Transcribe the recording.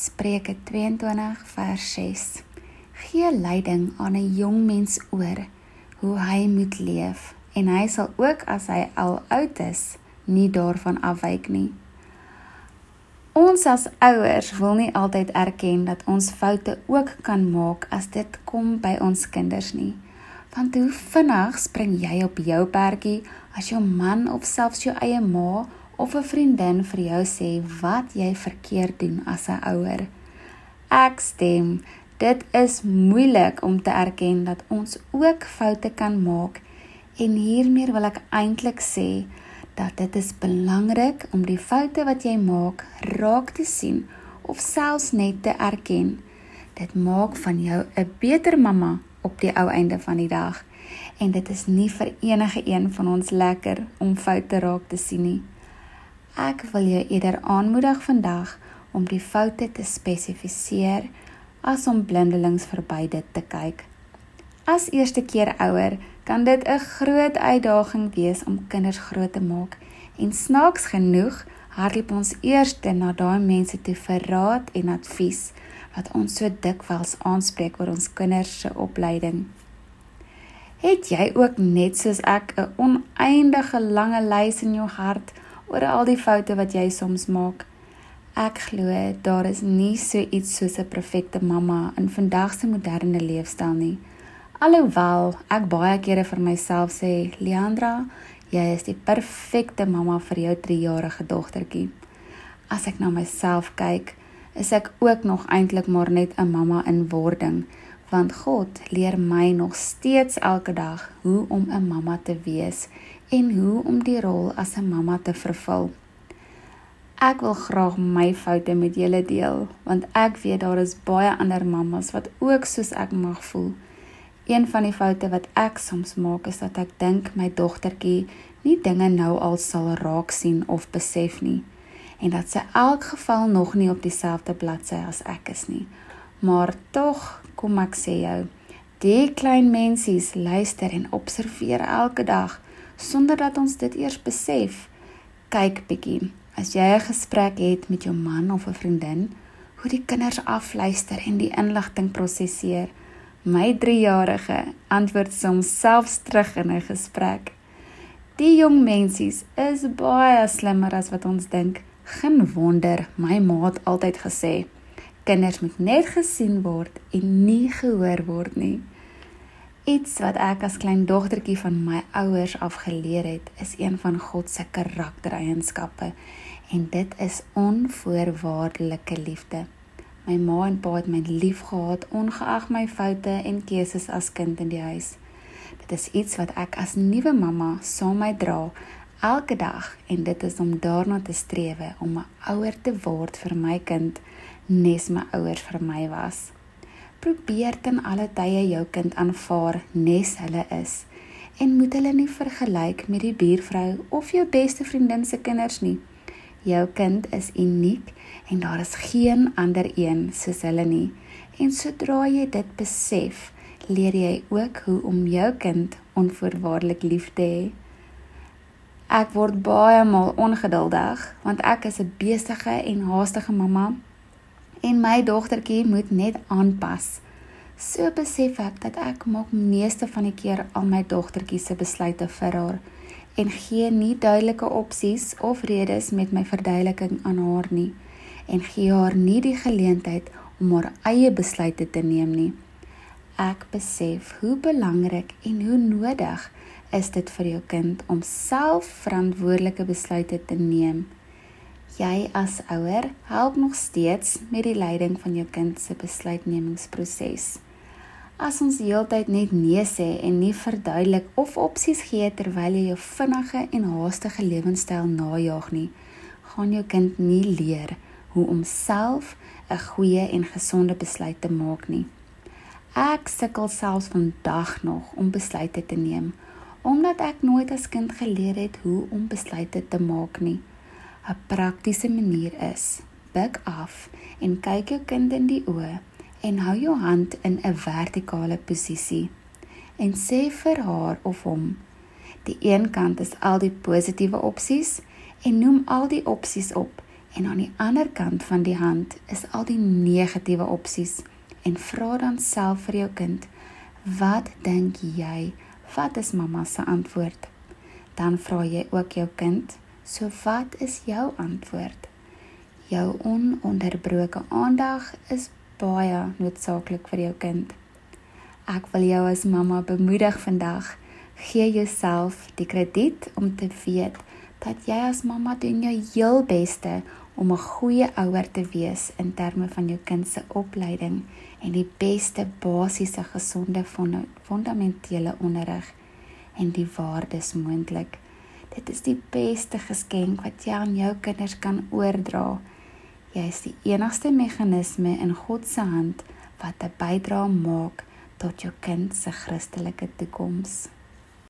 Spreuke 22 vers 6. Gee leiding aan 'n jong mens oor hoe hy moet leef en hy sal ook as hy al oud is, nie daarvan afwyk nie. Ons as ouers wil nie altyd erken dat ons foute ook kan maak as dit kom by ons kinders nie. Want hoe vinnig spring jy op jou perdjie as jou man of selfs jou eie ma of 'n vriendin vir jou sê wat jy verkeerd doen as 'n ouer. Ek stem, dit is moeilik om te erken dat ons ook foute kan maak en hiermee wil ek eintlik sê dat dit is belangrik om die foute wat jy maak raak te sien of selfs net te erken. Dit maak van jou 'n beter mamma op die ou einde van die dag. En dit is nie vir enige een van ons lekker om foute raak te sien nie. Ek wil jou eerder aanmoedig vandag om die foute te spesifiseer as om blindelings verby dit te kyk. As eerste keer ouer, kan dit 'n groot uitdaging wees om kinders groot te maak en snaaks genoeg hardloop ons eers na daai mense toe vir raad en advies wat ons so dikwels aanspreek oor ons kinders se opleiding. Het jy ook net soos ek 'n oneindige lange lys in jou hart oor al die foute wat jy soms maak. Ek glo daar is nie so iets soos 'n perfekte mamma in vandag se moderne leefstyl nie. Alhoewel ek baie kere vir myself sê, Leandra, jy is die perfekte mamma vir jou 3-jarige dogtertjie. As ek na myself kyk, is ek ook nog eintlik maar net 'n mamma in wording, want God leer my nog steeds elke dag hoe om 'n mamma te wees en hoe om die rol as 'n mamma te vervul. Ek wil graag my foute met julle deel, want ek weet daar is baie ander mammas wat ook soos ek mag voel. Een van die foute wat ek soms maak is dat ek dink my dogtertjie nie dinge nou al sal raak sien of besef nie en dat sy elk geval nog nie op dieselfde bladsy as ek is nie. Maar tog, kom ek sê jou, die klein mensies luister en observeer elke dag sonder dat ons dit eers besef. Kyk bietjie, as jy 'n gesprek het met jou man of 'n vriendin, hoe die kinders afluister en die inligting prosesseer. My 3-jarige antwoord soms selfs terug in 'n gesprek. Die jong mensies is baie slimmer as wat ons dink. Geen wonder my ma het altyd gesê kinders moet net gesien word en nie gehoor word nie. Iets wat ek as klein dogtertjie van my ouers afgeleer het, is een van God se karaktereienskappe en dit is onvoorwaardelike liefde. My ma en pa het my liefgehad ongeag my foute en keuses as kind in die huis. Dit is iets wat ek as nuwe mamma saam my dra elke dag en dit is om daarna te streef om 'n ouer te word vir my kind nes my ouers vir my was. Probeer ten alle tye jou kind aanvaar nes hulle is en moet hulle nie vergelyk met die buurvrou of jou beste vriendin se kinders nie. Jou kind is uniek en daar is geen ander een soos hulle nie. En sodra jy dit besef, leer jy ook hoe om jou kind onvoorwaardelik lief te hê. Ek word baie maal ongeduldig want ek is 'n besige en haastige mamma en my dogtertjie moet net aanpas. So besef ek dat ek maak meeste van die keer al my dogtertjie se besluite vir haar en gee nie duidelike opsies of redes met my verduideliking aan haar nie en gee haar nie die geleentheid om haar eie besluite te neem nie. Ek besef hoe belangrik en hoe nodig is dit vir jou kind om self verantwoordelike besluite te neem jy as ouer help nog steeds met die leiding van jou kind se besluitnemingsproses. As ons heeltyd net nee sê en nie verduidelik of opsies gee terwyl jy jou vinnige en haastige lewenstyl najag nie, gaan jou kind nie leer hoe om self 'n goeie en gesonde besluit te maak nie. Ek sukkel selfs vandag nog om besluite te neem omdat ek nooit as kind geleer het hoe om besluite te maak nie. 'n praktiese manier is. Buig af en kyk jou kind in die oë en hou jou hand in 'n vertikale posisie en sê vir haar of hom: "Die een kant is al die positiewe opsies en noem al die opsies op En aan die ander kant van die hand is al die negatiewe opsies en vra dan self vir jou kind: "Wat dink jy? Wat is mamma se antwoord?" Dan vra jy ook jou kind: "So wat is jou antwoord?" Jou ononderbroke aandag is baie noodsaaklik vir jou kind. Ek wil jou as mamma bemoedig vandag. Gee jouself die krediet om te weet dat jy as mamma doen jou heel beste om 'n goeie ouer te wees in terme van jou kind se opleiding en die beste basiese gesonde fundamentele onderrig en die waardes moontlik. Dit is die beste geskenk wat jy aan jou kinders kan oordra. Jy is die enigste meganisme in God se hand wat 'n bydrae maak tot jou kind se Christelike toekoms.